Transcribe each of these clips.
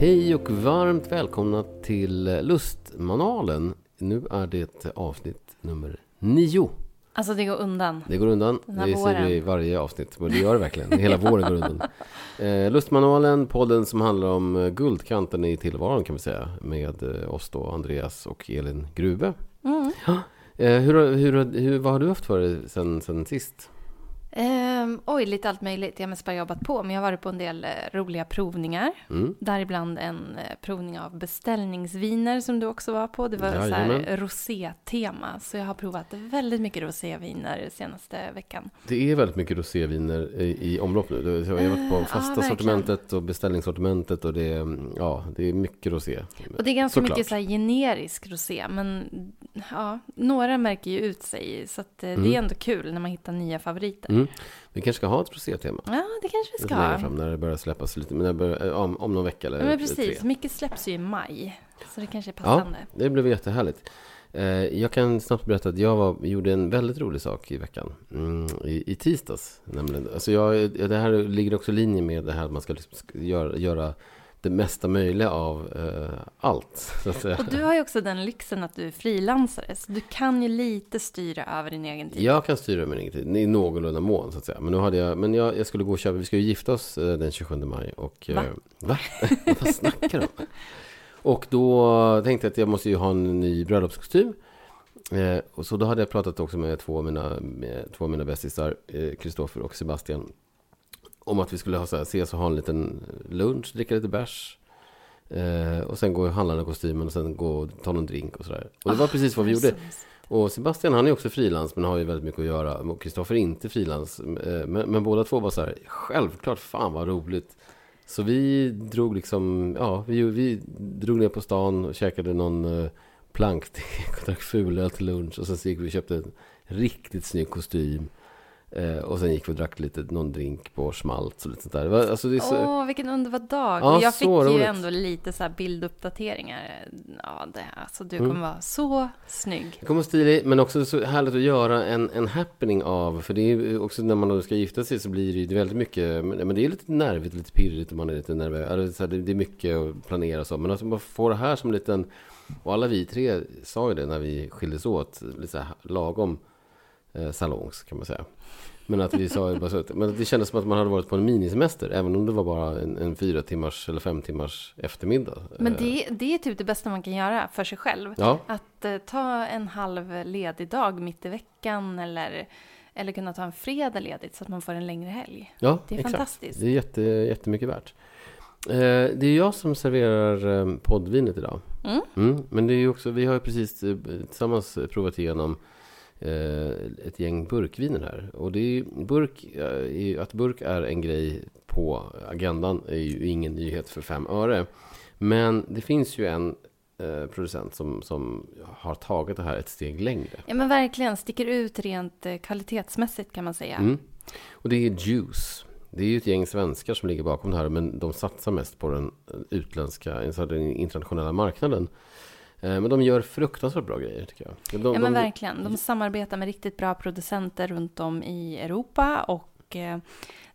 Hej och varmt välkomna till Lustmanualen. Nu är det avsnitt nummer nio. Alltså det går undan. Det går undan. Det säger vi i varje avsnitt. Men det gör det verkligen. Hela våren går undan. Eh, Lustmanualen, podden som handlar om eh, guldkanten i tillvaron kan vi säga. Med eh, oss då, Andreas och Elin Grube. Mm. Eh, hur, har- hur, hur, vad har du haft för dig sen, sen sist? Ehm, oj, lite allt möjligt. Jag har mest bara jobbat på, men jag har varit på en del eh, roliga provningar. Mm. Däribland en eh, provning av beställningsviner som du också var på. Det var så här rosé-tema. Så jag har provat väldigt mycket roséviner senaste veckan. Det är väldigt mycket roséviner i, i omlopp nu. Jag har varit på ja, fasta verkligen. sortimentet och beställningssortimentet och det är, ja, det är mycket rosé. Och det är ganska Såklart. mycket så generisk rosé, men ja, några märker ju ut sig. Så eh, det Mm. är ändå kul när man hittar nya favoriter. Mm. Vi kanske ska ha ett rosétema. Ja, det kanske vi ska. längre fram när det börjar släppas lite. Men börjar, eh, om, om någon vecka eller Ja, men tre. precis. Mycket släpps ju i maj. Så det kanske är Ja, passande. det blev jättehärligt. Eh, Jag kan snabbt berätta att jag var, gjorde en väldigt rolig sak i veckan. Mm, i, I tisdags nämligen. Alltså jag, det här ligger också i linje med det här att man ska liksom göra, göra det mesta möjliga av eh, allt. Och du har ju också den lyxen att du är frilansare, så du kan ju lite styra över din egen tid. Jag kan styra min egen tid i någorlunda mån så att säga. Men, nu hade jag, men jag, jag skulle gå och köpa, vi ska ju gifta oss eh, den 27 maj. Och, Va? eh, va? Vad snackar du om? Och då tänkte jag att jag måste ju ha en ny bröllopskostym. Eh, och så då hade jag pratat också med två av mina, med två av mina bästisar, eh, Kristoffer och Sebastian. Om att vi skulle ha, så här, ses och ha en liten lunch, dricka lite bärs. Eh, och sen gå och handla den kostymen och sen gå och ta någon drink och sådär. Och det var precis vad vi gjorde. Och Sebastian han är också frilans men har ju väldigt mycket att göra. Och Kristoffer är inte frilans. eh, Men, men båda två var så här, självklart, fan vad roligt. Så vi drog liksom, ja, vi, vi drog ner på stan och käkade någon plankstek och drack fulöl till lunch. Och sen så gick vi och köpte en riktigt snygg kostym. Eh, och sen gick vi och drack lite, någon drink på Schmaltz och lite sånt där. Alltså det är så, Åh, vilken underbar dag! Ja, jag fick ju roligt. ändå lite så bilduppdateringar. Ja, det, alltså du Mm. kommer vara så snygg. Det kommer stilig, men också så härligt att göra en, en happening av. För det är ju också när man då ska gifta sig så blir det ju väldigt mycket. Men det är lite nervigt, lite pirrigt och man är lite nervös. Alltså, det, är mycket att planera och så. Men att man får det här som en liten. Och alla vi tre sa ju det när vi skildes åt. Lite så här lagom eh, salongs kan man säga. Men att vi sa bara så att, men det kändes som att man hade varit på en minisemester. Även om det var bara en, en fyra timmars eller fem timmars eftermiddag. Men Eh, det, det är typ det bästa man kan göra för sig själv. Ja, Att eh, ta en halv ledig dag mitt i veckan eller, eller kunna ta en fredag ledigt så att man får en längre helg. ja Det är exakt. fantastiskt. Det är jätte, jättemycket värt. Eh, det är jag som serverar eh, poddvinet idag. Mm. Mm, men det är också, vi har ju precis eh, tillsammans provat igenom ett gäng burkviner här. Och det är ju, burk, eh, att burk är en grej på agendan är ju ingen nyhet för fem öre. Men det finns ju en eh, producent som, som har tagit det här ett steg längre. Ja men verkligen, sticker ut rent eh, kvalitetsmässigt kan man säga. Mm. Och det är Juice. Det är ju ett gäng svenskar som ligger bakom det här, men de satsar mest på den utländska, alltså den internationella marknaden. Eh, Men de gör fruktansvärt bra grejer tycker jag. De, Ja men de, verkligen. De samarbetar med riktigt bra producenter runt om i Europa och eh,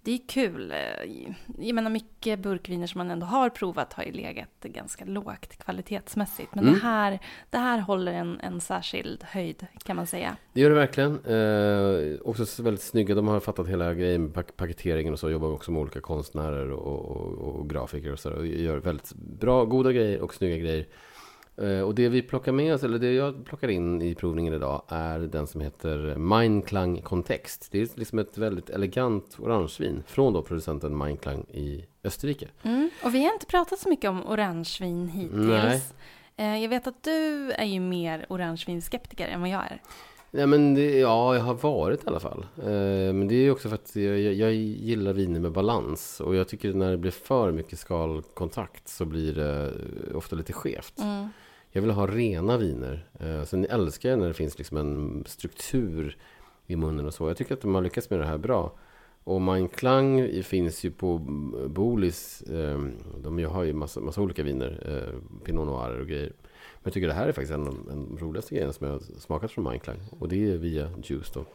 det är kul. Eh, Jag menar mycket burkviner som man ändå har provat har ju legat ganska lågt kvalitetsmässigt. Men Mm. det, här, det här håller en, en särskild höjd kan man säga. Det gör det verkligen. Eh, också så väldigt snygga. De har fattat hela grejen med pak- paketeringen och så. Jobbar också med olika konstnärer och, och, och grafiker och så. Och gör väldigt bra, goda grejer och snygga grejer. Eh, och det vi plockar med oss, eller det jag plockar in i provningen idag, är den som heter Mindklang Kontext. Det är liksom ett väldigt elegant orangevin från då producenten Mindklang i Österrike. Mm. Och vi har inte pratat så mycket om orangevin hittills. Nej. Eh, Jag vet att du är ju mer orangevinskeptiker än vad jag är. Ja, men det, ja, jag har varit i alla fall. Eh, men det är också för att jag, jag, jag gillar viner med balans. Och jag tycker när det blir för mycket skalkontakt så blir det ofta lite skevt. Mm. Jag vill ha rena viner. Eh, sen älskar jag när det finns liksom en struktur i munnen och så. Jag tycker att de har lyckats med det här bra. Och Mein Klang finns ju på Bolis. Eh, de har ju massa, massa olika viner. Eh, Pinot Noir och grejer. Men jag tycker det här är faktiskt en av de en av de roligaste grejerna som jag har smakat från Mein Klang. Och det är via Juice då.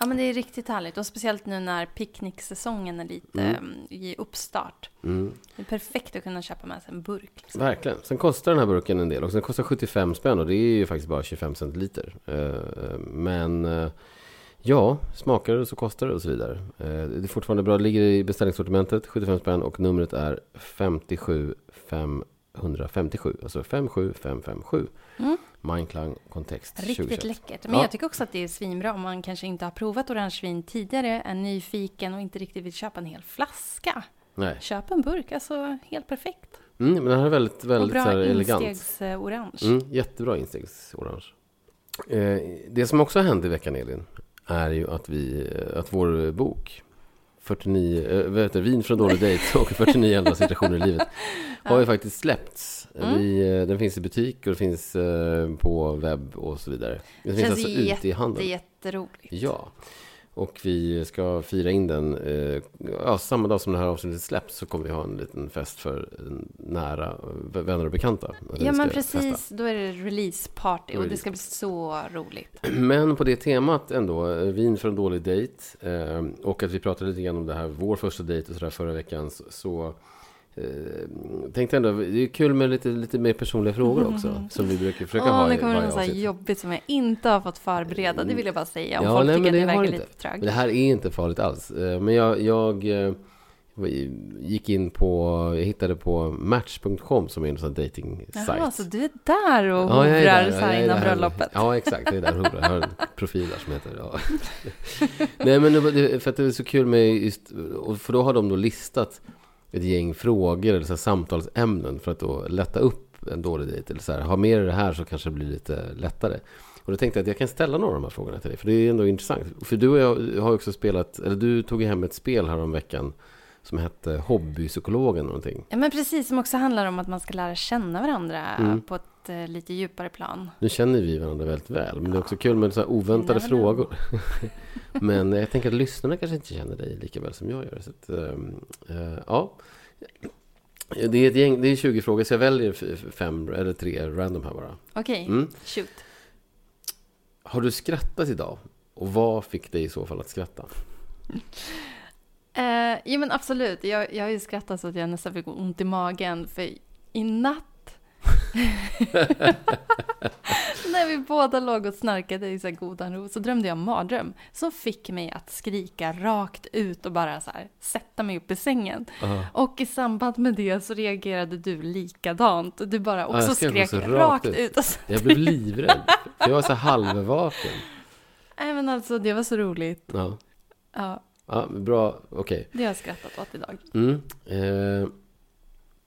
Ja, men det är riktigt härligt. Och speciellt nu när picknicksäsongen är lite Mm. mm. i uppstart. Mm. Det är perfekt att kunna köpa med sig en burk. Liksom. Verkligen. Sen kostar den här burken en del också. Den kostar 75 spänn och det är ju faktiskt bara 25 centiliter. Eh, Men eh, ja, smakar det så kostar det och så vidare. Eh, Det är fortfarande bra. Det ligger i beställningssortimentet, 75 spänn och numret är 57 557. Alltså 57557. Mm. Mindklang kontext Riktigt 2021. läckert. Men Ja. jag tycker också att det är svinbra om man kanske inte har provat orangevin tidigare, är nyfiken och inte riktigt vill köpa en hel flaska. Nej. Köp en burk, alltså helt perfekt. Mm, men den här är väldigt, Och väldigt bra så elegant. instegsorange. Mm, jättebra instegsorange. Eh, det som också hände i veckan, Elin, är ju att, vi, eh, att vår bok 49, eh, vad heter det, Vin från dålig dejt och 49 andra situationer i livet har ju faktiskt släppts. Mm. Vi, eh, den finns i butik och det finns eh, på webb och så vidare. Den finns alltså ute i handeln. jätteroligt. Ja. Och vi ska fira in den, eh, ja, samma dag som det här avsnittet släpps så kommer vi ha en liten fest för nära vänner och bekanta. där Ja, men ska festa. precis. Då är det release party och det ska bli så roligt. Men på det temat ändå, eh, vin för en dålig dejt eh, och att vi pratade lite grann om det här, vår första dejt och sådär förra veckan så, så tänkte jag ändå, det är kul med lite, lite mer personliga frågor också som vi brukar försöka Åh, ha nu kommer varje något så jobbigt som jag inte har fått förbereda. Det vill jag bara säga. Om Ja, folk nej, tycker att det verkar inte. lite för trög. Men det här är inte farligt alls. Eh, Men jag, jag eh, gick in på, jag hittade på Match.com som är en sån här dating-sajt. Jaha, så du är där och Ja, hovrar där. så här är innan bröllopet? Ja, exakt. Jag är där och hovrar. Jag har en profil där som heter... Ja. Nej, men det, det, för att det är så kul med just... För då har de då listat ett gäng frågor eller så här samtalsämnen för att då lätta upp en dålig dejt. Eller så här, ha med dig det här så kanske det blir lite lättare. Och då tänkte jag att jag kan ställa några av de här frågorna till dig. För det är ändå intressant. För du och jag har också spelat... Eller du tog hem ett spel här om veckan som hette Hobbypsykologen någonting. Ja, men precis. Som också handlar om att man ska lära känna varandra Mm. på ett eh, lite djupare plan. Nu känner vi varandra väldigt väl, men det är också kul med så här oväntade never frågor. men jag tänker att lyssnarna kanske inte känner dig lika väl som jag gör. Så att, eh, ja. Det är, ett gäng, det är 20 frågor, så jag väljer fem eller tre random här bara. Okej, Mm. shoot. Har du skrattat idag? Och vad fick dig i så fall att skratta? Eh, jo men absolut, jag, jag har ju skrattat så att jag nästan fick ont i magen för i natt när vi båda låg och snarkade i så godan ro så drömde jag en mardröm som fick mig att skrika rakt ut och bara så här sätta mig upp i sängen. Ja. Och i samband med det så reagerade du likadant. Du bara också skrev skrek rakt, rakt ut. ut. Och så, Jag blev livrädd. Jag var så halvvaken. nej men alltså det var så roligt. Ja, Ja, ja bra. Okej. det har jag skrattat åt idag. Mm. Eh,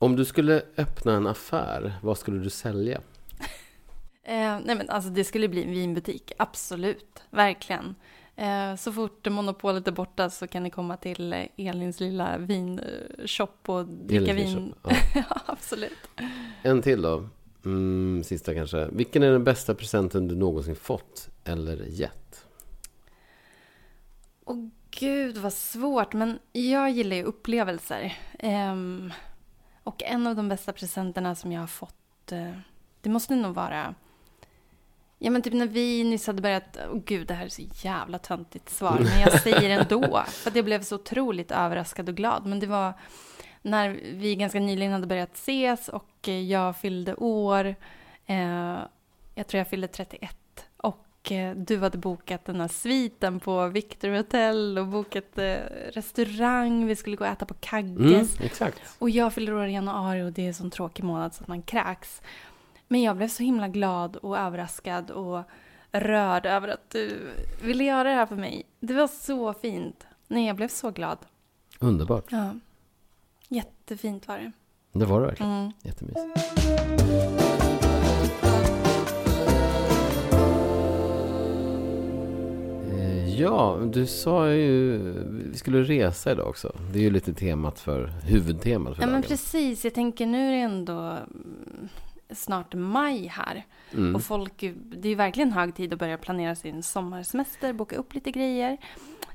om du skulle öppna en affär, vad skulle du sälja? Eh, nej men alltså det skulle bli en vinbutik, absolut, verkligen. Eh, så fort monopolet är borta så kan ni komma till Elins lilla vinshop och dricka Elins vin. Ja. ja, absolut. En till då. Mm, sista kanske. Vilken är den bästa presenten du någonsin fått eller gett? Och gud vad svårt, men jag gillar ju upplevelser. Ehm, och en av de bästa presenterna som jag har fått, eh, det måste nog vara Ja men typ när vi nyss hade börjat, åh gud det här är så jävla töntigt svar, men jag säger ändå, för att jag blev så otroligt överraskad och glad. Men det var när vi ganska nyligen hade börjat ses och jag fyllde år, eh, jag tror jag fyllde 31 och eh, du hade bokat den här sviten på Victor Hotel och bokat eh, restaurang, vi skulle gå och äta på Kagges. Mm. Och jag fyller år i januari och det är en sån tråkig månad så att man kräks. Men jag blev så himla glad och överraskad och rörd över att du ville göra det här för mig. Det var så fint. Nej, jag blev så glad. Underbart. Ja. Jättefint var det. Det var det verkligen. Mm. Jättemysigt. Ja, du sa ju vi skulle resa idag också. Det är ju lite temat för huvudtemat för Ja, men dagen. precis. Jag tänker nu är det ändå mm, snart maj här. Mm. Och folk, det är ju verkligen hög tid att börja planera sin sommarsemester, boka upp lite grejer.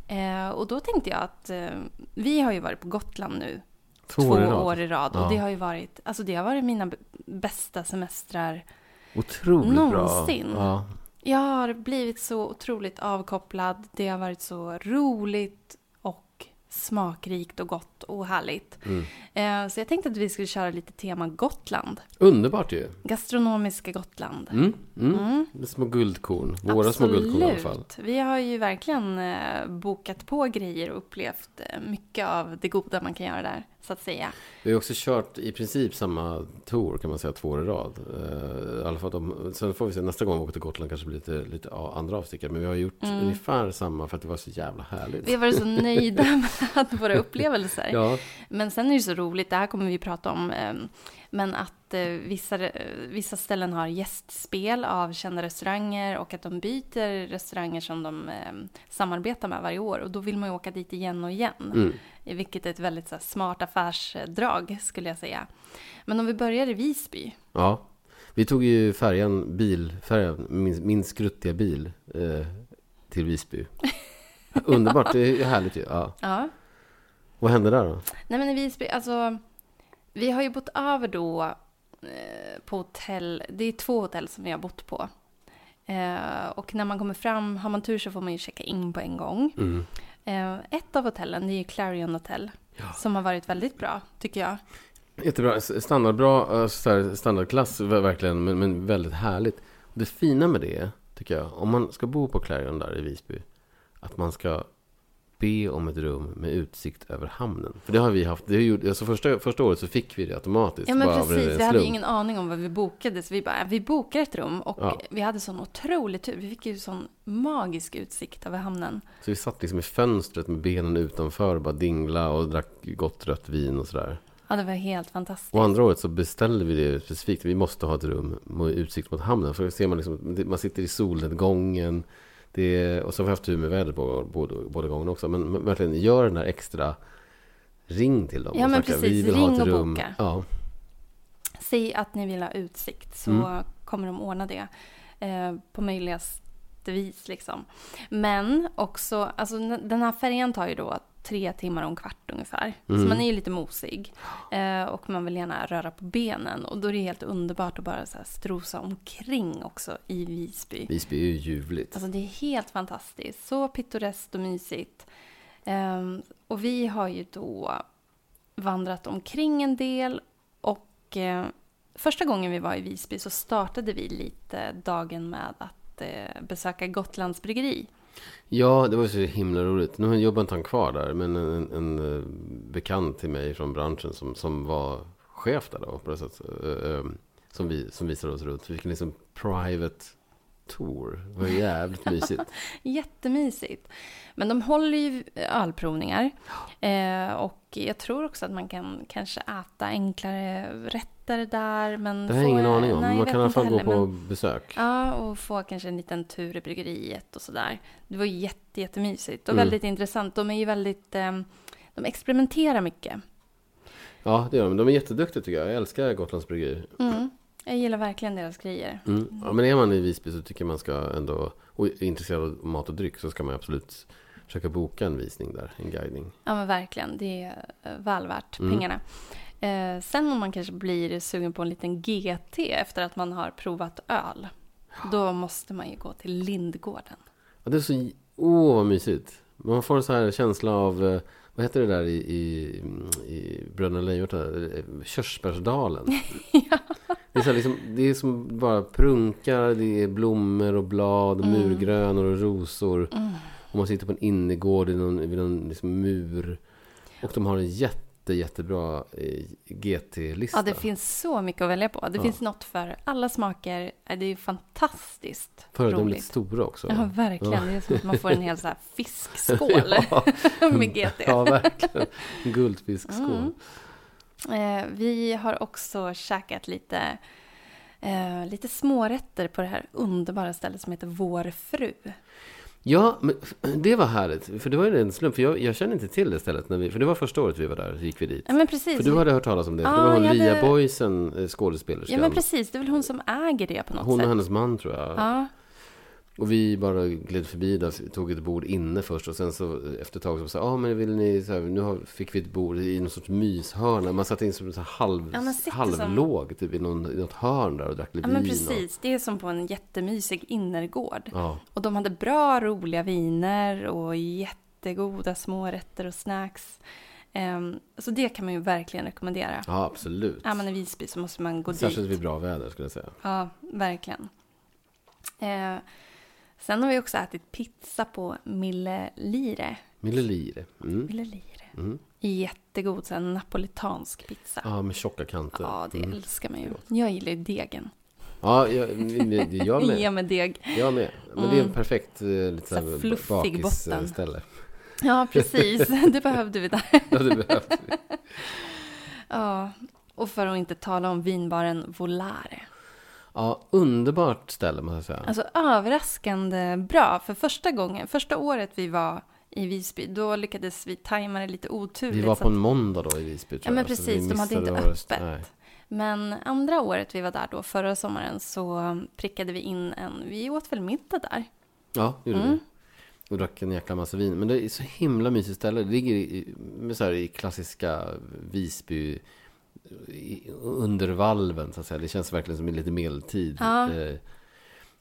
Eh, och då tänkte jag att eh, vi har ju varit på Gotland nu Två, två år i rad. år i rad. Ja. Och det har ju varit, alltså det har varit mina bästa semestrar. Otroligt Någonsin. bra. Ja. Jag har blivit så otroligt avkopplad. Det har varit så roligt och smakrikt och gott och härligt. Mm. Eh, Så jag tänkte att vi skulle köra lite tema Gotland. Underbart ju. Gastronomiska Gotland. Mm. Mm. Små guldkorn. Våra små guldkorn i alla fall. Vi har ju verkligen eh, bokat på grejer och upplevt eh, mycket av det goda man kan göra där, så att säga. Vi har också kört i princip samma tour kan man säga två år i rad. I alla fall de, sen får vi se nästa gång vi åker till Gotland kanske blir lite, lite andra avstickare. Men vi har gjort Mm. ungefär samma för att det var så jävla härligt. Vi har varit så nöjda med våra upplevelser. Ja, Men sen är det så roligt, det här kommer vi prata om, eh, men att eh, vissa, vissa ställen har gästspel av kända restauranger och att de byter restauranger som de eh, samarbetar med varje år och då vill man ju åka dit igen och igen. mm. Vilket är ett väldigt så smart affärsdrag skulle jag säga. Men om vi börjar i Visby. ja. Vi tog ju färjan, bilfärjan, min, min skruttiga bil eh, till Visby. Underbart, det är härligt ju. Ja. Ja. Vad hände där då? Nej men i Visby, alltså vi har ju bott över då eh, på hotell, det är två hotell som vi har bott på. Eh, och när man kommer fram, har man tur så får man ju checka in på en gång. Mm. Eh, ett av hotellen, det är ju Clarion Hotel, som har varit väldigt bra, tycker jag. Jättebra, standardbra, eh, standardklass ver- verkligen, men, men väldigt härligt. Det fina med det, tycker jag, om man ska bo på Clarion där i Visby, att man ska be om ett rum med utsikt över hamnen. För det har vi haft, det har gjort, alltså första, första året så fick vi det automatiskt. Ja men precis, vi hade ingen aning om vad vi bokade, så vi bara, vi bokar ett rum och Ja. vi hade sån otrolig tur. Vi fick ju sån magisk utsikt över hamnen. Så vi satt liksom i fönstret med benen utanför och bara dingla och drack gott rött vin och sådär. Ja, det var helt fantastiskt. Och andra året så beställde vi det specifikt. Vi måste ha ett rum med utsikt mot hamnen. För då ser man liksom, man sitter i solnedgången. Det och så har vi haft tur med vädret båda, båda gångerna också. Men, verkligen, gör den där extra ring till dem. Ja, och men snacka, precis. Ring och boka. Ja, Säg att ni vill ha utsikt så Mm. kommer de ordna det eh, på möjligaste vis. Liksom. Men också, alltså, den här färjan tar ju då tre timmar och en kvart ungefär. Mm. Så man är ju lite mosig. Eh, och man vill gärna röra på benen. Och då är det helt underbart att bara så här strosa omkring också i Visby. Visby är ju ljuvligt. Alltså det är helt fantastiskt. Så pittoreskt och mysigt. Ehm, och vi har ju då vandrat omkring en del. Och eh, första gången vi var i Visby så startade vi lite dagen med att eh, besöka Gotlands bryggeri. Ja, det var så himla roligt. Nu jobbar inte han kvar där, men en, en, eh, bekant till mig från branschen som, som var chef där då, på det sättet, eh, eh, som, vi, som visade oss runt. Vi fick en liksom private tour. Det var jävligt mysigt. Jättemysigt. Men de håller ju ölprovningar. Och jag tror också att man kan kanske äta enklare rätter där. Men Det har jag ingen aning om. Nej, Man kan i alla fall gå på men- besök. Ja, och få kanske en liten tur i bryggeriet och sådär. Det var jätte, jättemysigt och Mm. väldigt intressant. De är ju väldigt... Eh, de experimenterar mycket. Ja, det gör de. De är jätteduktiga tycker jag. Jag älskar Gotlands bryggeri. Mm. Jag gillar verkligen deras grejer. Mm. Ja, men är man i Visby så tycker man ska ändå, och är intresserad av mat och dryck så ska man absolut försöka boka en visning där, en guidning. Ja, men verkligen. Det är eh, väl värt Mm. Eh, sen om man kanske blir sugen på en liten GT efter att man har provat öl. Då måste man ju gå till Lindgården. Ja, det är så, åh vad mysigt. Man får en så här känsla av, eh, vad heter det där i, i, i Bröderna Lejonhjärta? Eh, Körsbärsdalen. Det är, så liksom, det är som bara prunkar, det är blommor och blad, Mm. murgrönor och rosor. Och man sitter på en innergård i någon, vid någon liksom mur. Och de har en jätte, jättebra eh, GT-lista. Ja, det finns så mycket att välja på. Det Ja. finns något för alla smaker. Eh, Det är fantastiskt Föredömligt roligt. stora också. Ja, verkligen. Det är som att man får en hel så här fiskskål Ja. med GT. Ja, verkligen. En guldfiskskål. Mm. Eh, vi har också käkat lite, eh, lite smårätter på det här underbara stället som heter Vår fru. Ja, men det var härligt. För det var ju en slump. För jag, jag kände inte till det stället. När vi, för det var första året vi var där, gick vi dit. Ja, men precis. För du hade hört talas om det. För det Ja, var hon jag hade- Lia Boysen, eh, skådespelerskan. Ja, men precis. Det är väl hon som äger det på något hon och sätt. hennes man tror jag. Ja, Och vi bara gled förbi där, tog ett bord inne först och sen så efter ett tag så sa ja ah, men vill ni, så här, nu har, fick vi ett bord i någon sorts myshörna. Man satt in som så halv, Ja, halvlåg typ i, någon, i något hörn där och drack lite Ja men vin. precis, det är som på en jättemysig innergård. Och, ja, Och de hade bra, roliga viner och jättegoda smårätter och snacks. Ehm, så det kan man ju verkligen rekommendera. ja, absolut. Är man i Visby så måste man gå Särskilt dit. vid bra väder skulle jag säga. Ja, verkligen. Eh, sen har vi också ätit pizza på Mille Lire. Millelire. Mm. Mille Lire. Mm. Jättegod, så här, napolitansk pizza. Ja, med tjocka kanter. Ja, det Mm. älskar man ju. Jag gillar ju degen. Ja, jag, jag, jag Ge med. med deg. Jag med. Men det är en Mm. perfekt eh, lite Så här fluffig botten. bakisställe. Ja, precis. Det behövde vi där. Ja, det behövs. Ja, och för att inte tala om vinbaren Volare. Ja, underbart ställe måste jag säga. Alltså överraskande bra. För första gången, första året vi var i Visby, då lyckades vi tajma det lite oturligt. Vi var på en måndag då i Visby tror Ja, men jag, precis. De hade inte öppet. Nej. Men andra året vi var där då, förra sommaren, så prickade vi in en... Vi åt väl middag där? Ja, gjorde Mm. vi. Och drack en jäkla massa vin. Men det är så himla mysigt ställe. Det ligger i, med så här, i klassiska Visby under valven så att säga. Det känns verkligen som en lite medeltid. Ja. Eh,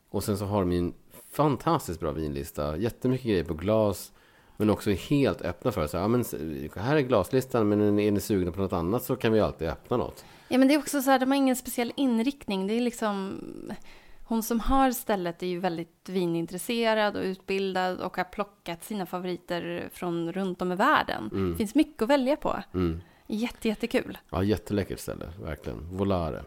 och sen så har de en fantastiskt bra vinlista. Jättemycket grejer på glas. Men också helt öppna för så här, ja, men här är glaslistan, men är ni sugna på något annat så kan vi alltid öppna något. Ja, men det är också så här, de har ingen speciell inriktning. Det är liksom... Hon som har stället är ju väldigt vinintresserad och utbildad och har plockat sina favoriter från runt om i världen. Det finns mycket att välja på. Mm. Jätte, jättekul. Ja, jätteläckert ställe, verkligen. Volare.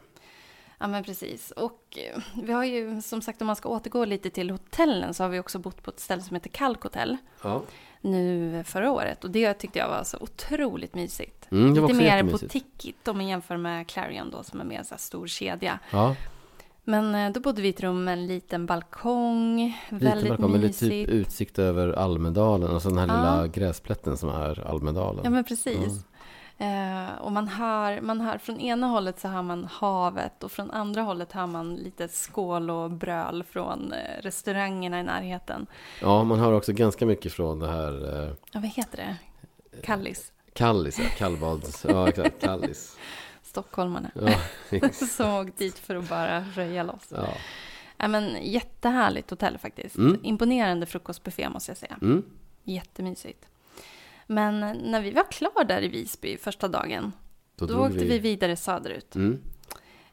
Ja, men precis. Och eh, vi har ju, som sagt, om man ska återgå lite till hotellen så har vi också bott på ett ställe som heter Kalk Hotel Ja. nu förra året. Och det tyckte jag var så otroligt mysigt. Mm, lite mer boutiquigt om man jämför med Clarion då som är mer så här stor kedja. Ja, Men eh, då bodde vi i ett rum med en liten balkong. lite väldigt balkong, men lite mysigt. typ utsikt över Almedalen. Och så den här Ja. lilla gräsplätten som är Almedalen. Ja, men precis. Eh, och man hör, man hör, från ena hållet så hör man havet och från andra hållet hör man lite skål och bröl från eh, restaurangerna i närheten. Ja, man hör också ganska mycket från det här eh, Ja, vad heter det? Kallis. Kallis, ja, kallbads... Ja, exakt, Kallis. Stockholmarna. Ja, Som åkt dit för att bara röja loss. ja. Ja, men jättehärligt hotell faktiskt. Mm. Imponerande frukostbuffé måste jag säga. Mm. Jättemysigt. Men när vi var klar där i Visby första dagen, Då, då, åkte vi... vidare söderut. Mm.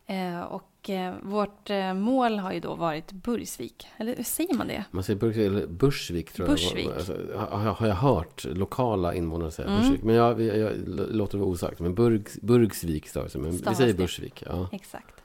Eh, och eh, vårt eh, mål har ju då varit Burgsvik. Eller hur säger man det? Man säger Burg, eller Bursvik tror Bursvik. jag. Alltså, har, har jag hört lokala invånare säga Mm. Bursvik. Men jag, jag, jag låter det vara osagt. Men Burgs, Burgsvik stavas det. Men vi säger. Bursvik. Ja. Exakt.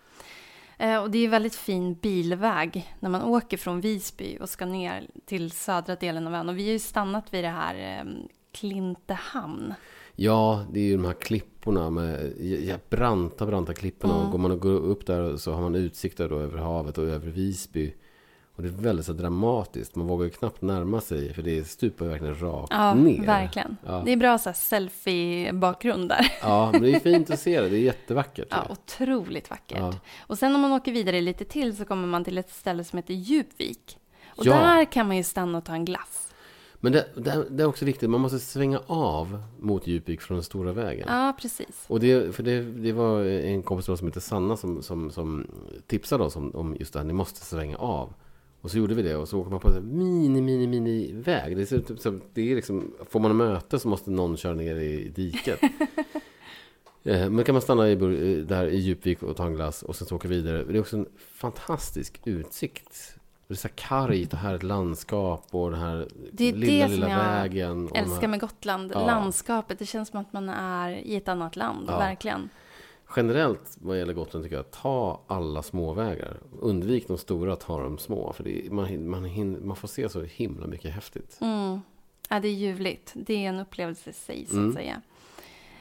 Eh, och det är väldigt fin bilväg när man åker från Visby och ska ner till södra delen av ön. Och vi har ju stannat vid det här eh, Klintehamn. ja, det är ju de här klipporna med ja, branta, branta klipporna. Mm. Och går man och går upp där så har man utsikt där då över havet och över Visby. Och det är väldigt så dramatiskt. Man vågar ju knappt närma sig för det stupar ju verkligen rakt Ja, ner. verkligen. Ja. Det är bra så selfie-bakgrund där. Ja, men det är fint att se det. Det är jättevackert. Ja, otroligt vackert. Och sen om man åker vidare lite till så kommer man till ett ställe som heter Djupvik. Och där kan man ju stanna och ta en glass. Men det, det, det är också viktigt. Man måste svänga av mot Djupvik från den stora vägen. Ja, precis. Och det, för det, det var en kompis som heter Sanna som, som, som tipsade oss om, om just det här. Ni måste svänga av. Och så gjorde vi det. Och så åker man på en mini, mini, mini väg. Det, ser ut som, det är liksom, får man möte så måste någon köra ner i diket. Eh, Men kan man stanna i, eh, där i Djupvik och ta en glass och sen så åka vidare. Det är också en fantastisk utsikt. Det är så här kargt och härligt landskap och den här Det är lilla, det som lilla jag vägen. Och de Älskar här, med Gotland. Ja. Landskapet, det känns som att man är i ett annat land. Ja. Verkligen. generellt vad gäller Gotland tycker jag, ta alla småvägar. Undvik de stora, ta de små. För det är, man, man, hin- man får se så himla mycket häftigt. Mm. Ja, det är ljuvligt. Det är en upplevelse i sig, så att Mm. säga.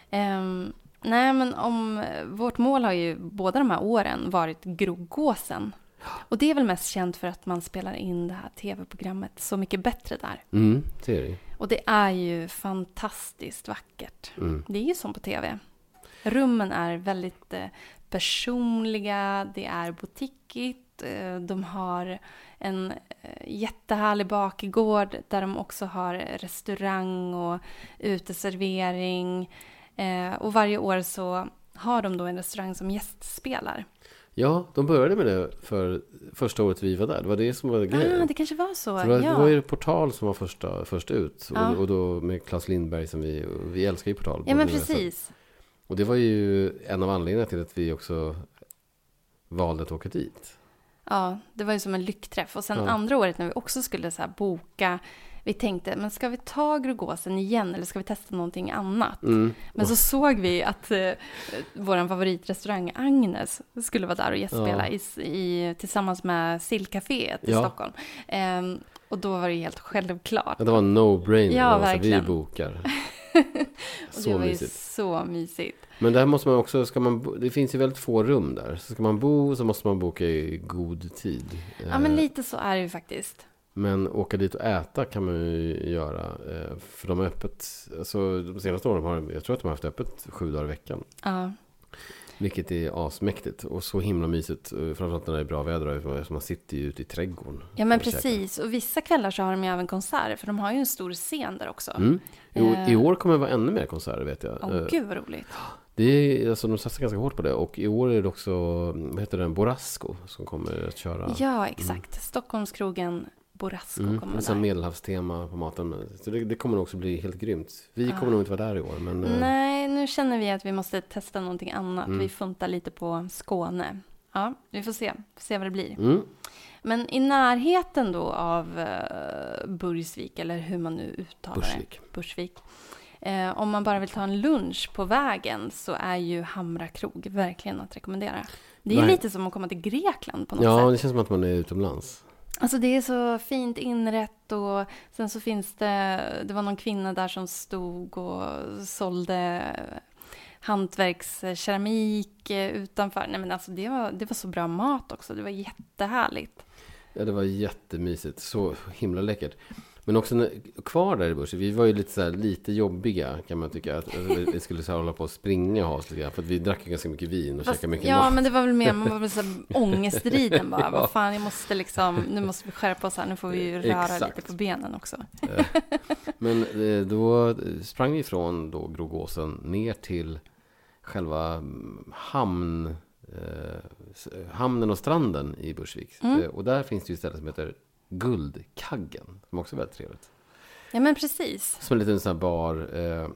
Ehm, nej, men om vårt mål har ju båda de här åren varit Grogåsen. Och det är väl mest känt för att man spelar in det här tv-programmet Så mycket bättre där. Mm, det är det. Och det är ju fantastiskt vackert. Mm. Det är ju som på tv. Rummen är väldigt eh, personliga, det är boutiquigt, Eh, De har en eh, jättehärlig bakgård där de också har restaurang och uteservering. Och varje år så har de då en restaurang som gästspelar. Ja, de började med det för första året vi var där. Det var det som var grejen. Ah, det kanske var så. Så det, var, ja. det var ju Portal som var första, först ut. Ja. Och, och då med Claes Lindberg som vi, vi älskar ju Portal. ja, men precis. Och det var ju en av anledningarna till att vi också valde att åka dit. Ja, det var ju som en lyckträff. Och sen Ja. andra året när vi också skulle så boka, vi tänkte, men ska vi ta Grogåsen igen eller ska vi testa någonting annat? Mm. Men så såg vi att eh, vår favoritrestaurang Agnes skulle vara där och gästspela Ja. i, i, tillsammans med Sillcaféet i Ja. Stockholm. Ehm, och då var det ju helt självklart. Ja, det var no-brainer. Ja, alltså, vi verkligen. bokar. och Så det var ju mysigt. så mysigt. Men där måste man också, ska man, det finns ju väldigt få rum där. Så ska man bo så måste man boka i god tid. Ja, men Eh, lite så är det ju faktiskt. Men åka dit och äta kan man ju göra. eh, För de har öppet, alltså de senaste åren har de, jag tror att de har haft öppet sju dagar i veckan. Ja, Vilket är asmäktigt och så himla mysigt. eh, Framförallt när det är bra väder. Så man sitter ju ute i trädgården. ja men och käkar. precis. Och vissa kvällar så har de ju även konserter, för de har ju en stor scen där också. Mm. År- Eh. I år kommer det vara ännu mer konserter vet jag. Åh, Eh, gud vad roligt. Det är, alltså, de satsar ganska hårt på det. Och i år är det också, vad heter den, Borasco som kommer att köra. Ja, exakt. Stockholmskrogen Borasco Mm, kommer där. medelhavstema på maten. Så det, det kommer nog också bli helt grymt. Vi kommer nog inte vara där i år. Men, eh, Nej, nu känner vi att vi måste testa någonting annat. Mm. Vi funtar lite på Skåne. Ja, vi får se. Får se vad det blir. Mm, Men i närheten då av uh, Burgsvik, eller hur man nu uttalar Bursvik. det. Bursvik. Eh, om man bara vill ta en lunch på vägen så är ju Hamra krog verkligen att rekommendera. Det är Nej. lite som att komma till Grekland på något Ja, sätt. det känns som att man är utomlands. Alltså det är så fint inrätt och sen så finns det, det var någon kvinna där som stod och sålde hantverkskeramik eh, utanför. Nej men alltså det var, det var så bra mat också, det var jättehärligt. Ja, det var jättemysigt. Så himla läckert. Men också kvar där i börsen, vi var ju lite, så här, lite jobbiga kan man tycka. Att, alltså, vi- skulle så här, hålla på och springa och ha oss lite grann. För att vi drack ju ganska mycket vin och Fast, käkade mycket ja mat. men det var väl mer, man var väl så här ångestriden bara. Ja. Vad fan, jag måste liksom, nu måste vi skärpa oss här, nu får vi ju röra Exakt. lite på benen också. Men eh, då sprang vi från då Grogåsen ner till själva mm, hamn, eh, hamnen och stranden i Bursvik. Mm. Eh, Och där finns det ju ett ställe som heter Guldkaggen. Som också är väldigt trevligt. Ja men precis. Som en liten sån här bar. Eh,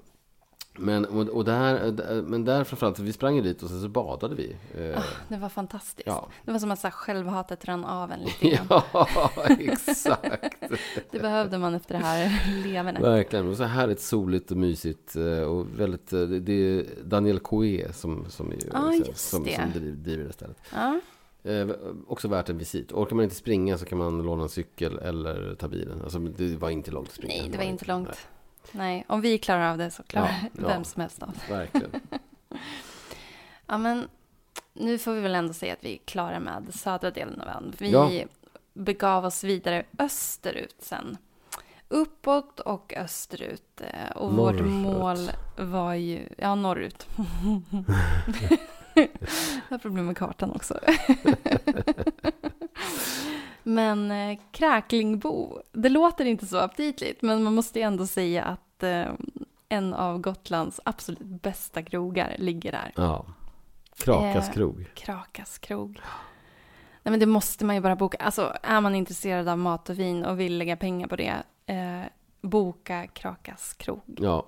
men, och, och där, eh, men där framförallt, vi sprang ju dit och sen så badade vi. Eh, Ah, det var fantastiskt. ja. Det var som att så här, självhatet rann av en lite grann. ja, exakt. Det behövde man efter det här levernet. Verkligen. Och så härligt soligt och mysigt. eh, Och väldigt, eh, det är Daniel Coué som, som, är, Ja, som, som, det. som driver, det stället. Ja. Eh, också värt en visit. Orkar man inte springa så kan man låna en cykel eller ta bilen. Alltså, det var inte långt att springa. Nej, det var inte långt. Nej, om vi klarar av det så klarar Ja, ja. vem som helst av. Nej, verkligen. Ja, men nu får vi väl ändå säga att vi är klara med södra delen av ön. Vi Ja. begav oss vidare österut sen. Uppåt och österut. eh, Och vårt Norrut. mål var ju... Ja, norrut. Jag har problem med kartan också. Men eh, Kräklingbo, det låter inte så aptitligt, men man måste ju ändå säga att eh, en av Gotlands absolut bästa krogar ligger där. Ja. Krakas Eh, krog. Krakas krog. Nej men det måste man ju bara boka. Alltså är man intresserad av mat och vin och vill lägga pengar på det, eh, boka Krakas krog. Ja.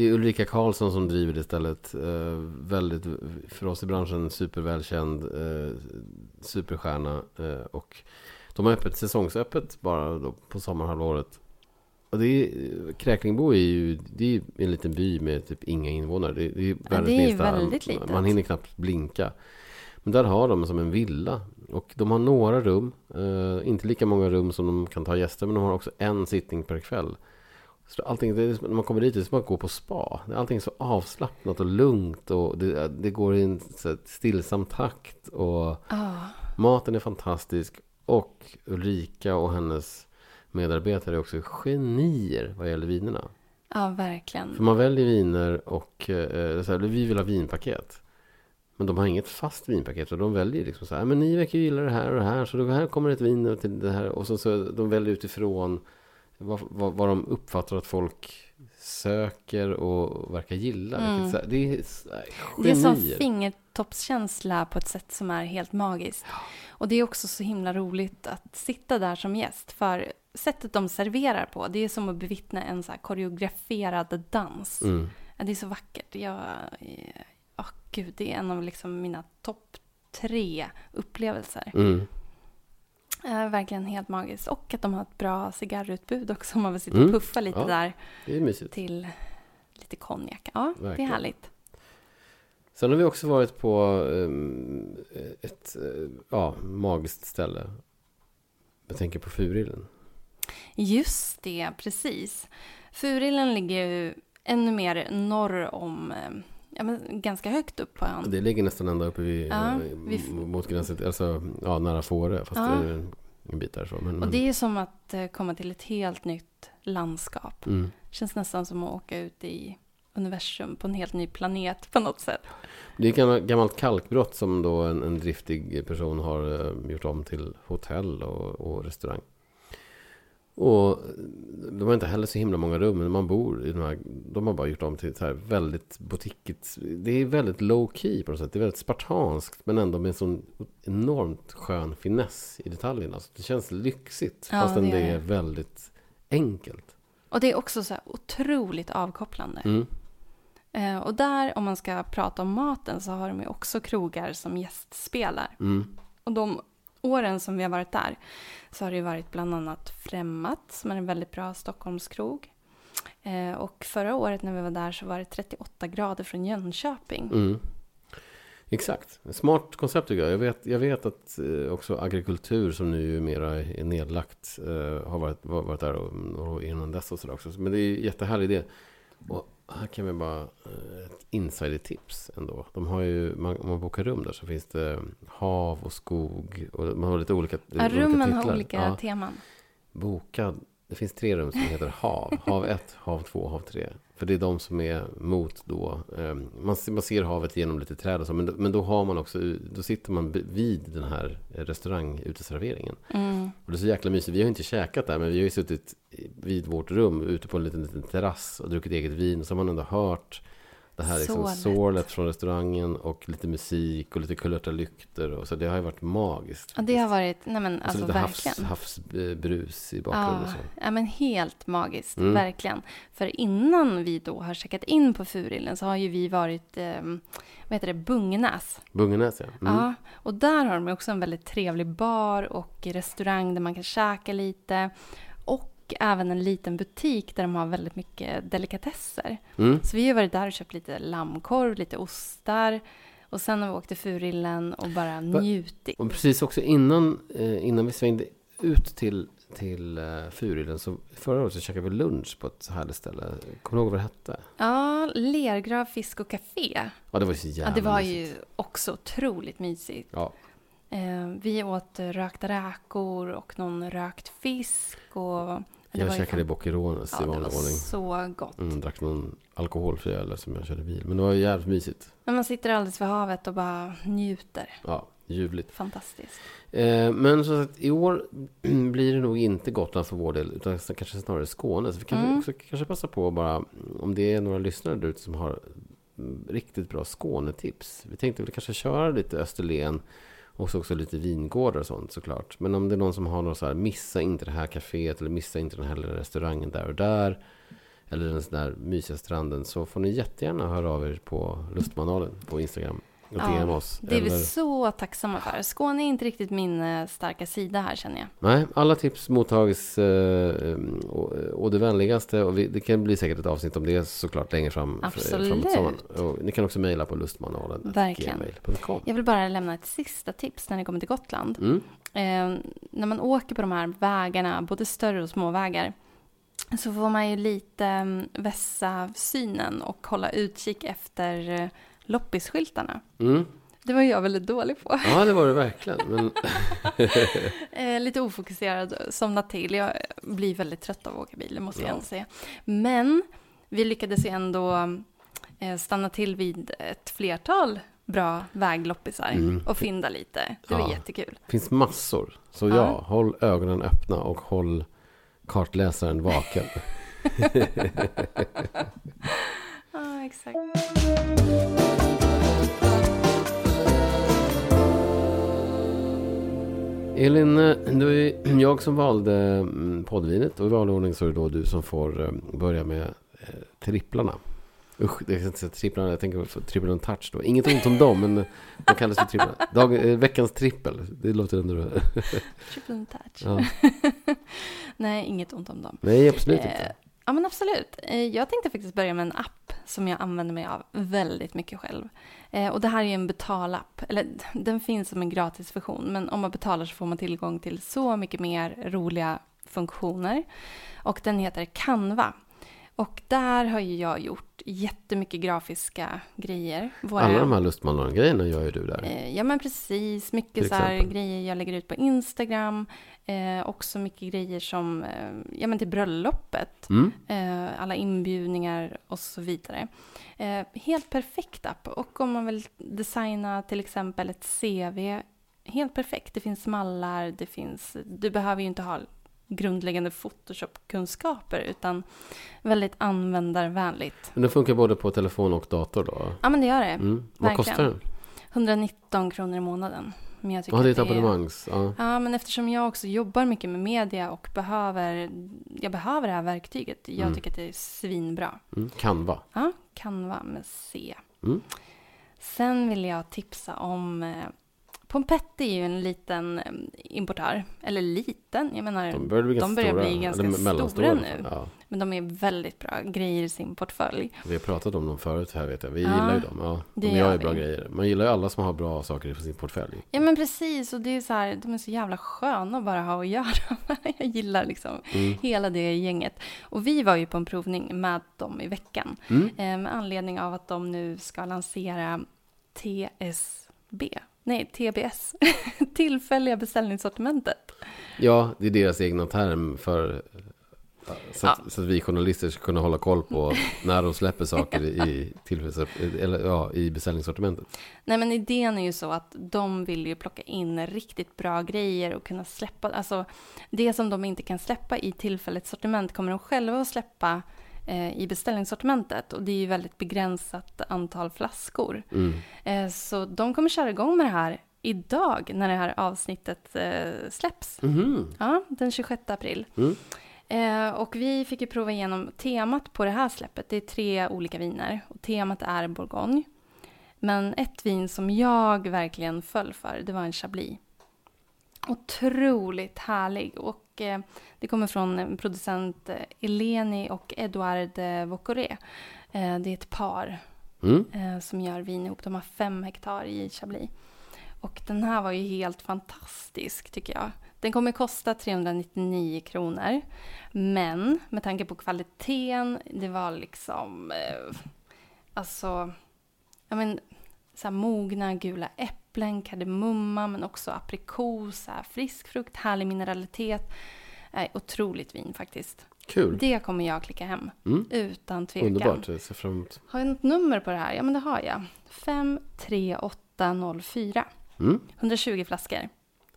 Det är Ulrika Karlsson som driver det stället. Eh, väldigt, för oss i branschen, supervälkänd. Eh, superstjärna. Eh, och de har öppet säsongsöppet bara då på sommarhalvåret. Och det är, Kräklingbo är ju det är en liten by med typ inga invånare. Det, det är världens ju minsta. väldigt litet. Man hinner knappt blinka. Men där har de som en villa. Och de har några rum. Eh, inte lika många rum som de kan ta gäster. Men de har också en sittning per kväll. Så allting, det när man kommer dit, det är som att gå på spa. Allting är så avslappnat och lugnt. Och det, det går i en så stillsam takt. Och Ja, maten är fantastisk. Och Ulrika och hennes medarbetare är också genier vad gäller vinerna. ja verkligen. För man väljer viner och eh, så här, vi vill ha vinpaket. Men de har inget fast vinpaket. Och de väljer liksom så här. Men ni verkar ju gilla det här och det här. Så då här kommer ett vin till det här. Och så, så de väljer utifrån vad, vad, vad de uppfattar att folk söker och verkar gilla. Mm. Det är Det är som fingertoppskänsla på ett sätt som är helt magiskt. Och det är också så himla roligt att sitta där som gäst. För sättet de serverar på, det är som att bevittna en så koreograferad dans. Mm. Ja, det är så vackert. Jag, åh gud, det är en av liksom mina topp tre upplevelser. Mm. Eh, verkligen helt magiskt. Och att de har ett bra cigarrutbud också om man vill sitta Mm. och puffa lite Ja. där Det är mysigt. till lite konjak. Ja, det är Verkligen. härligt. Sen har vi också varit på ehm, ett eh, ja, magiskt ställe. Jag tänker på Furillen. Just det, precis. Furillen ligger ju ännu mer norr om, eh, ja, men ganska högt upp på ön. Det ligger nästan ända uppe vid, Ja, eh, vi- mot gränsen, alltså ja, nära Fårö. Fast Ja. det är en, en bit därifrån. Men, Och det är som att eh, komma till ett helt nytt landskap. mm. Känns nästan som att åka ut i universum på en helt ny planet på något sätt. Det är ett gammalt- gammalt kalkbrott som då en, en driftig person har eh, gjort om till hotell och, och restaurang. Och de har inte heller så himla många rum, men man bor i de här, de har bara gjort om till så här väldigt boutiquigt. Det är väldigt low key på något sätt. Det är väldigt spartanskt, men ändå med en sån enormt skön finess i detaljerna. Så det känns lyxigt, Ja, fastän det är det. väldigt enkelt. Och det är också så här otroligt avkopplande. Mm. Eh, och där, om man ska prata om maten, så har de ju också krogar som gästspelar. Mm. Och de åren som vi har varit där så har det ju varit bland annat Främmat som är en väldigt bra Stockholmskrog. Eh, och förra året när vi var där så var det 38 grader från Jönköping. Mm. Exakt. Smart koncept tycker jag. Jag vet, jag vet att eh, också agrikultur som nu är mera är nedlagt eh, har varit, varit där och, och innan dess och sådär också. Men det är en jättehärlig idé. Och här kan vi bara eh, ett insider-tips ändå. De har ju, man, om man bokar rum där så finns det hav och skog och man har lite olika, Ja, olika rummen har titlar. olika Ja, teman. bokad. Det finns tre rum som heter hav. Hav 1, hav 2, hav 3. För det är de som är mot då. Eh, man, ser, havet genom lite träd och så. Men, då- har man också, då sitter man vid den här restauranguteserveringen. Mm. Och det är så jäkla mysigt. Vi har inte käkat där, men vi har ju suttit vid vårt rum ute på en liten, liten terrass och druckit eget vin. Och så har man ändå hört det här liksom sorlet från restaurangen och lite musik och lite kulörta lyktor. Och så det har ju varit magiskt. Och det har varit, nej men alltså lite havs, verkligen. havsbrus i bakgrunden. Ja, så. ja, men helt magiskt, Mm. verkligen. För innan vi då har checkat in på Furillen så har ju vi varit, eh, vad heter det, Bungenäs. Bungenäs, ja. Mm. Ja, och där har de också en väldigt trevlig bar och restaurang där man kan käka lite. Och även en liten butik där de har väldigt mycket delikatesser. Mm. Så vi har varit där och köpt lite lammkorv, lite ostar. Och sen har vi åkt till Furillen och bara njutit. Och precis också innan, eh, innan vi svängde ut till, till eh, Furillen så förra året så käkade vi lunch på ett härligt ställe. Kommer du ihåg vad det hette? Ja, Lergrav fisk och café. Ja, det var ju så jävla Ja, det var mysigt. ju också otroligt mysigt. Ja, Eh, vi åt rökta räkor och någon rökt fisk. Och jag var käkade Boccherones Ja, i det vanlig var ordning. så gott. Mm, drack någon alkoholfri öl som jag körde bil. Men det var jävligt mysigt. Men man sitter alldeles vid havet och bara njuter. Ja, ljuvligt. Fantastiskt. Eh, men så att i år blir det nog inte Gotland för vår del, utan kanske snarare Skåne. Så vi kan Mm. också kanske passa på att bara, om det är några lyssnare där ute som har mm, riktigt bra Skånetips. Vi tänkte väl kanske köra lite Österlen och så också lite vingårdar och sånt såklart. Men om det är någon som har något så här, missa inte det här kaféet eller missa inte den här lilla restaurangen där och där. Eller den där mysiga stranden. Så får ni jättegärna höra av er på Lustmanualen på Instagram. Och Ja, oss. Det är vi eller... så tacksamma för. Skåne är inte riktigt min eh, starka sida här känner jag. Nej, alla tips mottages eh, å, å det vänligaste. Och vi, det kan bli säkert ett avsnitt om det såklart längre fram. Absolut. framåt sommaren. Och ni kan också mejla på lustmanualen. Verkligen. Jag vill bara lämna ett sista tips när ni kommer till Gotland. Mm. Eh, när man åker på de här vägarna, både större och små vägar, så får man ju lite mm, vässa synen och hålla utkik efter eh, loppisskyltarna. Mm. Det var jag väldigt dålig på. Ja, det var det verkligen. Men, Eh, lite ofokuserad, somna till. Jag blir väldigt trött av att åka bil, det måste jag Ja. ändå säga. Men vi lyckades ju ändå eh, stanna till vid ett flertal bra vägloppisar Mm. och fynda lite. Det var Ja. jättekul. Det finns massor. Så Ja. ja, håll ögonen öppna och håll kartläsaren vaken. Ja, exakt. Elin, eh, det var jag som valde mm, poddvinet och i vanlig ordning så är det då du som får eh, börja med eh, tripplarna. Usch, det är inte säga tripplarna, jag tänker på trippel och touch då. Inget ont om dem, men de kallas för tripplarna. Dag, veckans trippel, det låter ändå... Triple touch. Ja. Nej, inget ont om dem. Nej, absolut inte. Ja, men absolut. Eh, jag tänkte faktiskt börja med en app som jag använder mig av väldigt mycket själv. Eh, och det här är ju en betalapp. Eller den finns som en gratisversion, men om man betalar så får man tillgång till så mycket mer roliga funktioner. Och den heter Canva. Och där har ju jag gjort jättemycket grafiska grejer. Våra- Alla de här lustmanlaren-grejerna gör ju du där. Eh, Ja men precis, mycket så här grejer jag lägger ut på Instagram. Eh, också mycket grejer som, eh, ja men till bröllopet. Mm. Eh, alla inbjudningar och så vidare. Eh, helt perfekt app. Och om man vill designa till exempel ett CV, helt perfekt. Det finns mallar, det finns, du behöver ju inte ha grundläggande Photoshop-kunskaper utan väldigt användarvänligt. Men den funkar både på telefon och dator då? Ja men det gör det. Mm. Vad kostar den? 119 kronor i månaden. Men jag tycker Ja, det är ett abonnemangs. Ja. Ja, men eftersom jag också jobbar mycket med media och behöver, jag behöver det här verktyget. Jag Mm. tycker att det är svinbra. Mm. Canva. Ja, Canva med C. Mm. Sen vill jag tipsa om eh, Pompetti är ju en liten eh, importör. Eller liten, jag menar, De börjar bli ganska börjar stora. bli ganska stora fall. nu. Ja. men de är väldigt bra grejer i sin portfölj. Vi har pratat om dem förut här vet jag. Vi Ja, gillar ju dem. Ja, de gör gör ju bra grejer. Man gillar ju alla som har bra saker i sin portfölj. Ja men precis, och det är så här, de är så jävla sköna att bara ha att göra. jag gillar liksom Mm. hela det gänget. Och vi var ju på en provning med dem i veckan. Mm. Eh, med anledning av att de nu ska lansera TSB. Nej, TBS. Tillfälliga beställningssortimentet. Ja, det är deras egna term för så att, Ja. så att vi journalister ska kunna hålla koll på när de släpper saker i, eller, ja, i beställningssortimentet. Nej, men idén är ju så att de vill ju plocka in riktigt bra grejer och kunna släppa, alltså det som de inte kan släppa i tillfälligt sortiment kommer de själva att släppa i beställningssortimentet och det är ju väldigt begränsat antal flaskor. Mm. Eh, så de kommer köra igång med det här idag när det här avsnittet eh, släpps. Mhm. Ja, den 26 april. Mm. Eh, och vi fick ju prova igenom temat på det här släppet. Det är tre olika viner och temat är Bourgogne. Men ett vin som jag verkligen föll för, det var en Chablis. Otroligt härlig och eh, det kommer från en producent eh, Eleni och Edouard eh, Vocoré. Eh, det är ett par Mm. eh, som gör vin ihop. De har fem hektar i Chablis. Och den här var ju helt fantastisk tycker jag. Den kommer kosta 399 kronor. Men med tanke på kvaliteten, det var liksom... Eh, alltså... Ja men, så här mogna gula äpplen, kardemumma, men också aprikos, här frisk frukt, härlig mineralitet. Eh, otroligt vin faktiskt. Kul. Det kommer jag klicka hem, Mm. utan tvekan. Underbart. Jag ser fram emot. Har jag något nummer på det här? Ja, men det har jag. 53804. Mm. 120 flaskor.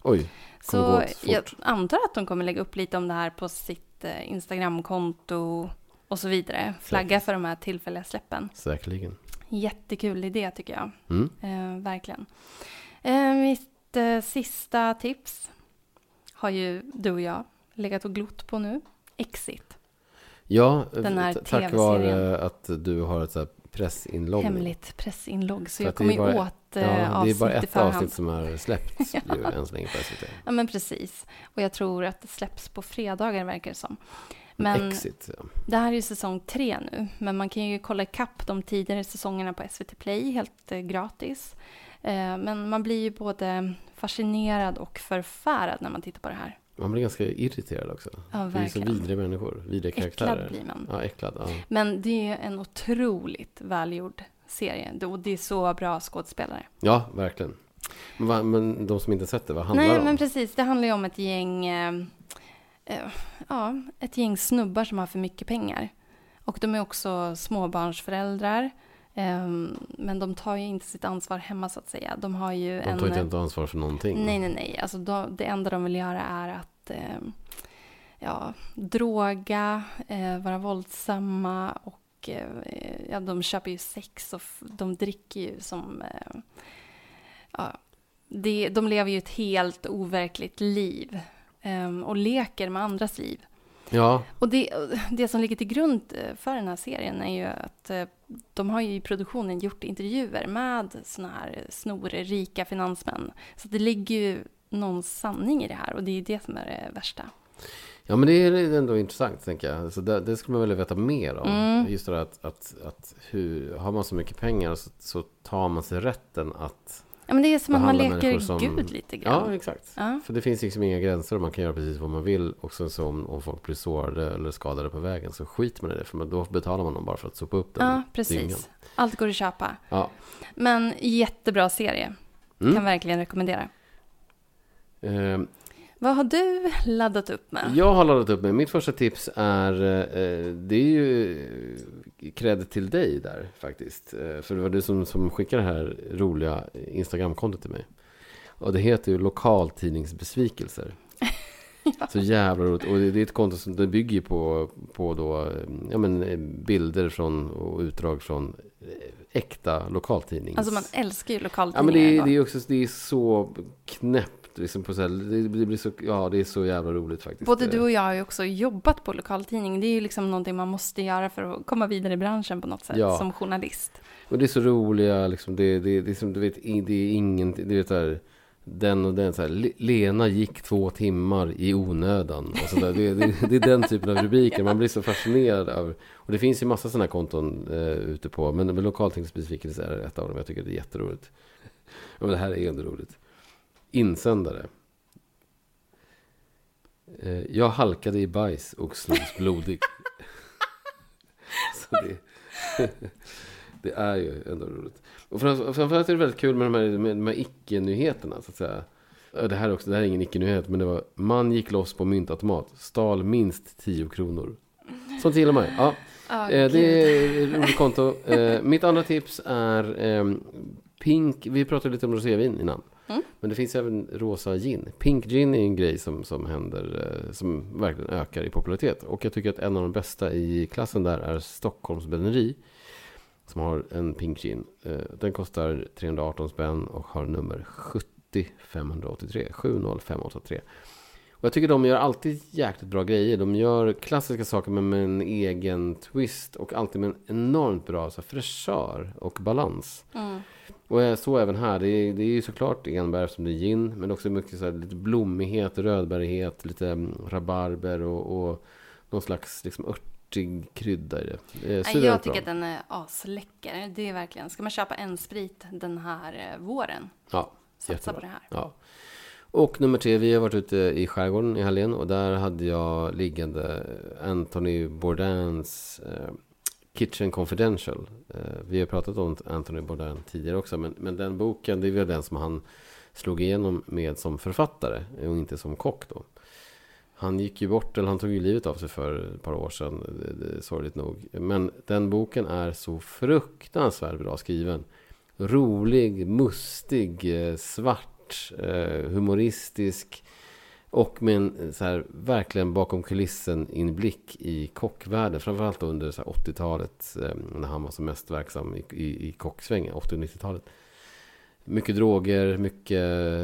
Oj. Så jag antar att de kommer lägga upp lite om det här på sitt eh, Instagramkonto och så vidare. Flagga för de här tillfälliga släppen. Säkerligen. Jättekul idé tycker jag. Mm. Eh, verkligen. Eh, mitt eh, sista tips har ju du och jag legat och glott på nu. Exit. Ja, Den här tack vare att du har ett så här pressinloggning. Hemligt pressinlogg. Så För jag kommer bara- åt Ja, eh, det är avsnitt bara ett förhand. avsnitt som är släppt ju, än så länge på SVT. Ja, men precis. Och jag tror att det släpps på fredagar, verkar det som. Men Exit. Ja. det här är ju säsong tre nu, men man kan ju kolla ikapp de tidigare säsongerna på SVT Play helt eh, gratis. Eh, men man blir ju både fascinerad och förfärad när man tittar på det här. Man blir ganska irriterad också. Ja, det är så verkligen. vidriga människor, vidriga Äcklad karaktärer. blir man. Ja, äcklad. Ja. Men det är en otroligt välgjord serie och det är så bra skådespelare. ja, verkligen. Men, men de som inte sett det, vad handlar det Nej, om? men precis. Det handlar ju om ett gäng, eh, ja, ett gäng snubbar som har för mycket pengar. Och de är också småbarnsföräldrar. Ehm, men de tar ju inte sitt ansvar hemma så att säga. De har ju De en... tar inte ens ansvar för någonting. Nej, nej, nej. Alltså, de, det enda de vill göra är att eh, ja, droga, eh, vara våldsamma och eh, ja, de köper ju sex och de dricker ju som... Ja, det, de lever ju ett helt overkligt liv och leker med andras liv. Ja, Och det, det som ligger till grund eh, för den här serien är ju att eh, de har ju i produktionen gjort intervjuer med såna här snorrika finansmän. Så det ligger ju någon sanning i det här och det är det som är det värsta. ja men det är ändå intressant, tänker jag. Så det, det skulle man vilja veta mer om. Mm. Just det att, att, att hur, har man så mycket pengar så, så tar man sig rätten att... Ja, men det är som att man leker som- Gud lite grann. Ja, exakt. Ja. För det finns liksom inga gränser och man kan göra precis vad man vill. Och sen så om, om folk blir sårade eller skadade på vägen så skiter man i det. För då betalar man dem bara för att sopa upp den ja, dyngan. precis. Allt går att köpa. Ja. Men jättebra serie. Mm. Kan verkligen rekommendera. Ehm, Vad har du laddat upp med? Jag har laddat upp med, mitt första tips är, eh, det är ju eh, cred till dig där faktiskt. Eh, för det var du som, som skickade det här roliga Instagramkontot till mig. Och det heter ju lokaltidningsbesvikelser. Så jävla roligt. Och det, är ett konto som det bygger på, på då, eh, ja, men, eh, bilder från och utdrag från eh, äkta lokaltidnings... Alltså man älskar ju Ja lokaltidningar. men det är, det är också det är så Liksom på så här, det, blir så, ja, det är så jävla roligt faktiskt. Både du och jag har ju också jobbat på lokaltidning. Det är ju liksom någonting man måste göra för att komma vidare i branschen på något sätt Ja. som journalist. Och det är så roliga, liksom, det, det, det är som du vet, det är ingen, du vet här, den och den så här, Le- Lena gick två timmar i onödan. Och så där. Det, det, det är den typen av rubriker, man blir så fascinerad av. Och det finns ju massa sådana konton eh, ute på, men, men lokaltidningsbesvikelse är ett av dem, jag tycker det är jätteroligt. Ja, men det här är ändå roligt. Insändare. Eh, jag halkade i bajs och slogs blodig. så det, det är ju ändå roligt. Och fram- framförallt är det väldigt kul med de här, med de här icke-nyheterna. Så att säga. Ja, Det här, är också, det här är ingen icke-nyhet, men det var man gick loss på myntautomat, stal minst 10 kronor. Sånt gillar man. Ja, Ja, eh, det är roligt konto. Eh, mitt andra tips är ehm, Pink. Vi pratade lite om rosévin innan. Mm. Men det finns även rosa gin. Pink gin är en grej som, som händer, eh, som verkligen ökar i popularitet. Och jag tycker att en av de bästa i klassen där är Stockholms bränneri. Som har en pink gin. Eh, Den kostar 318 spänn och har nummer 70583. 70583. Och jag tycker de gör alltid jäkligt bra grejer. De gör klassiska saker men med en egen twist. Och alltid med en enormt bra så här, fräschör och balans. Mm. Och eh, så även här. Det är, det är ju såklart enbär eftersom det är gin. Men också mycket så här, lite blommighet, rödbärighet, lite mm, rabarber och, och någon slags liksom, örtig krydda i det. suveränt jag tycker bra. att den är asläcker. Det är verkligen, ska man köpa en sprit den här eh, våren, Ja, satsa Jättebra. på det här. ja. Och nummer tre, vi har varit ute i skärgården i helgen och där hade jag liggande Anthony Bourdains eh, Kitchen Confidential. Eh, vi har pratat om Anthony Bourdain tidigare också, men, men den boken, det är väl den som han slog igenom med som författare och inte som kock då. Han gick ju bort, eller han tog ju livet av sig för ett par år sedan, det, det sorgligt nog. Men den boken är så fruktansvärt bra skriven. Rolig, mustig, eh, svart, eh, humoristisk. Och med en eh, så här, verkligen bakom kulissen inblick i kockvärlden. Framförallt under så här 80-talet eh, när han var som mest verksam i, i, i kocksvängen, 80 och 90-talet. Mycket droger, mycket...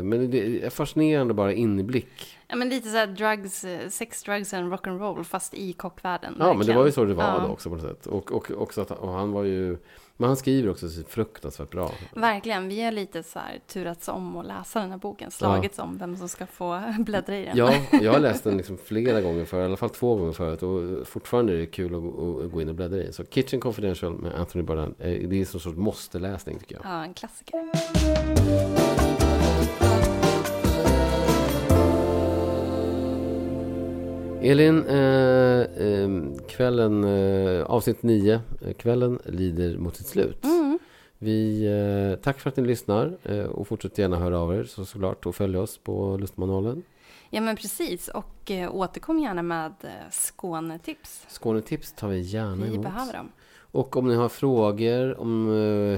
Men det är fascinerande bara inblick. Ja, men lite så här drugs, eh, sex, drugs and rock'n'roll fast i kockvärlden. Ja, men det verkligen. var ju så det var Ja. då också på något sätt. Och, och också att och han var ju... Men han skriver också så fruktansvärt bra. Verkligen, vi har lite så här turats om att läsa den här boken, slagits om vem som ska få bläddra i den. Ja, jag har läst den liksom flera gånger för i alla fall två gånger förut. Och fortfarande är det kul att, att gå in och bläddra i. Så Kitchen Confidential med Anthony Bourdain, eh, det är en sorts måste-läsning tycker jag. Ja, en klassiker. Elin, eh, eh, kvällen, eh, avsnitt 9, eh, kvällen lider mot sitt slut. Mm. Vi, eh, tack för att ni lyssnar eh, och fortsätt gärna höra av er så, såklart och följ oss på Lustmanualen. Ja, men precis. Och återkom gärna med Skånetips. Skånetips tar vi gärna Vi emot. behöver dem. Och om ni har frågor om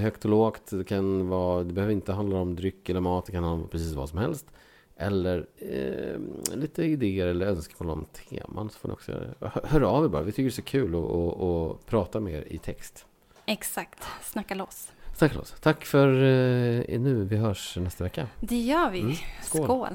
högt och lågt, det, kan vara, det behöver inte handla om dryck eller mat, det kan handla om precis vad som helst. Eller eh, lite idéer eller önskemål om teman. Så får ni också hö- höra av er bara. Vi tycker det är så kul att, att, att prata med er i text. Exakt, snacka loss. Tack, Lotta. Tack för eh, nu. Vi hörs nästa vecka. Det gör vi. Mm, skål. Skål.